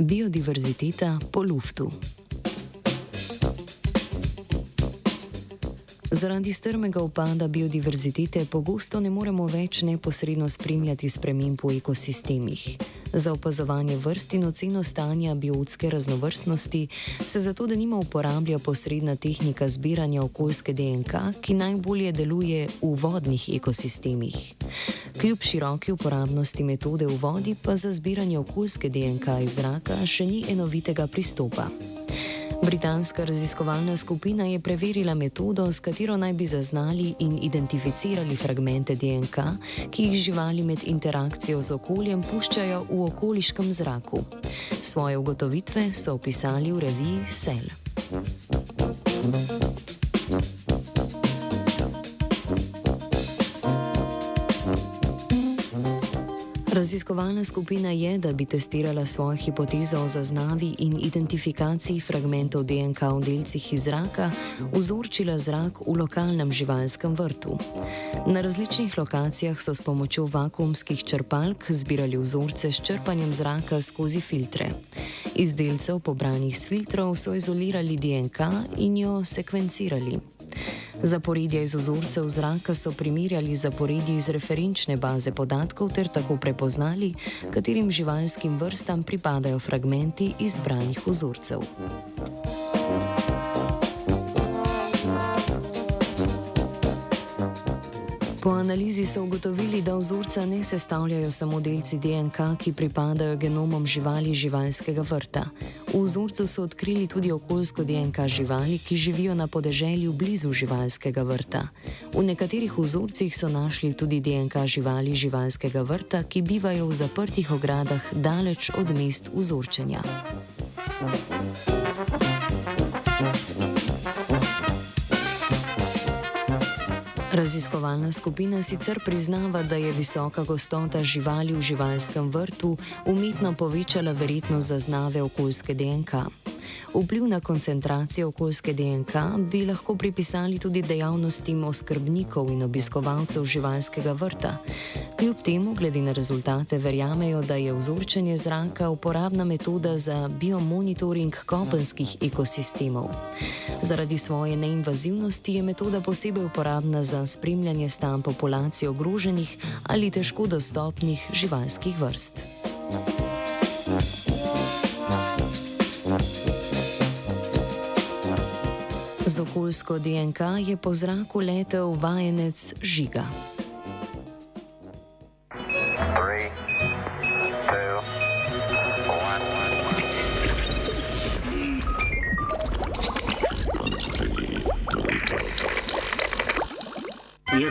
Biodiverziteta po luftu. Zaradi strmega upada biodiverzitete pogosto ne moremo več neposredno spremljati sprememb v ekosistemih. Za opazovanje vrst in oceno stanja biotske raznovrstnosti se zato, da nima uporablja posredna tehnika zbiranja okoljske DNK, ki najbolje deluje v vodnih ekosistemih. Kljub široki uporabnosti metode v vodi, pa za zbiranje okoljske DNK iz zraka še ni enovitega pristopa. Britanska raziskovalna skupina je preverila metodo, s katero naj bi zaznali in identificirali fragmente DNK, ki jih živali med interakcijo z okoljem puščajo v okoliškem zraku. Svoje ugotovitve so opisali v reviji Cell. thank you Raziskovalna skupina je, da bi testirala svojo hipotezo o zaznavi in identifikaciji fragmentov DNK v delcih iz zraka, vzorčila zrak v lokalnem živalskem vrtu. Na različnih lokacijah so s pomočjo vakuumskih črpalk zbirali vzorce s črpanjem zraka skozi filtre. Iz delcev pobranih s filtrov so izolirali DNK in jo sekvencirali. Zaporedje iz vzorcev zraka so primerjali z zaporedji iz referenčne baze podatkov ter tako prepoznali, katerim živalskim vrstam pripadajo fragmenti izbranih vzorcev. Po analizi so ugotovili, da vzorca ne sestavljajo samo delci DNK, ki pripadajo genomom živali živalskega vrta. V vzorcu so odkrili tudi okoljsko DNK živali, ki živijo na podeželju blizu živalskega vrta. V nekaterih vzorcih so našli tudi DNK živali živalskega vrta, ki bivajo v zaprtih ogradah daleč od mest vzorčenja. Thank you. Raziskovalna skupina sicer priznava, da je visoka gostota živali v živalskem vrtu umetno povečala verjetnost zaznave okoljske DNK. Vpliv na koncentracijo okoljske DNK bi lahko pripisali tudi dejavnostim oskrbnikov in obiskovalcev živalskega vrta. Kljub temu, glede na rezultate, verjamejo, da je vzorčenje zraka uporabna metoda za biomonitoring kopenskih ekosistemov. Zaradi svoje neinvazivnosti je metoda posebej uporabna za spremljanje stanj populacije ogroženih ali težko dostopnih živalskih vrst. Z okoljsko DNK je po zraku letel vajenec žiga. Three.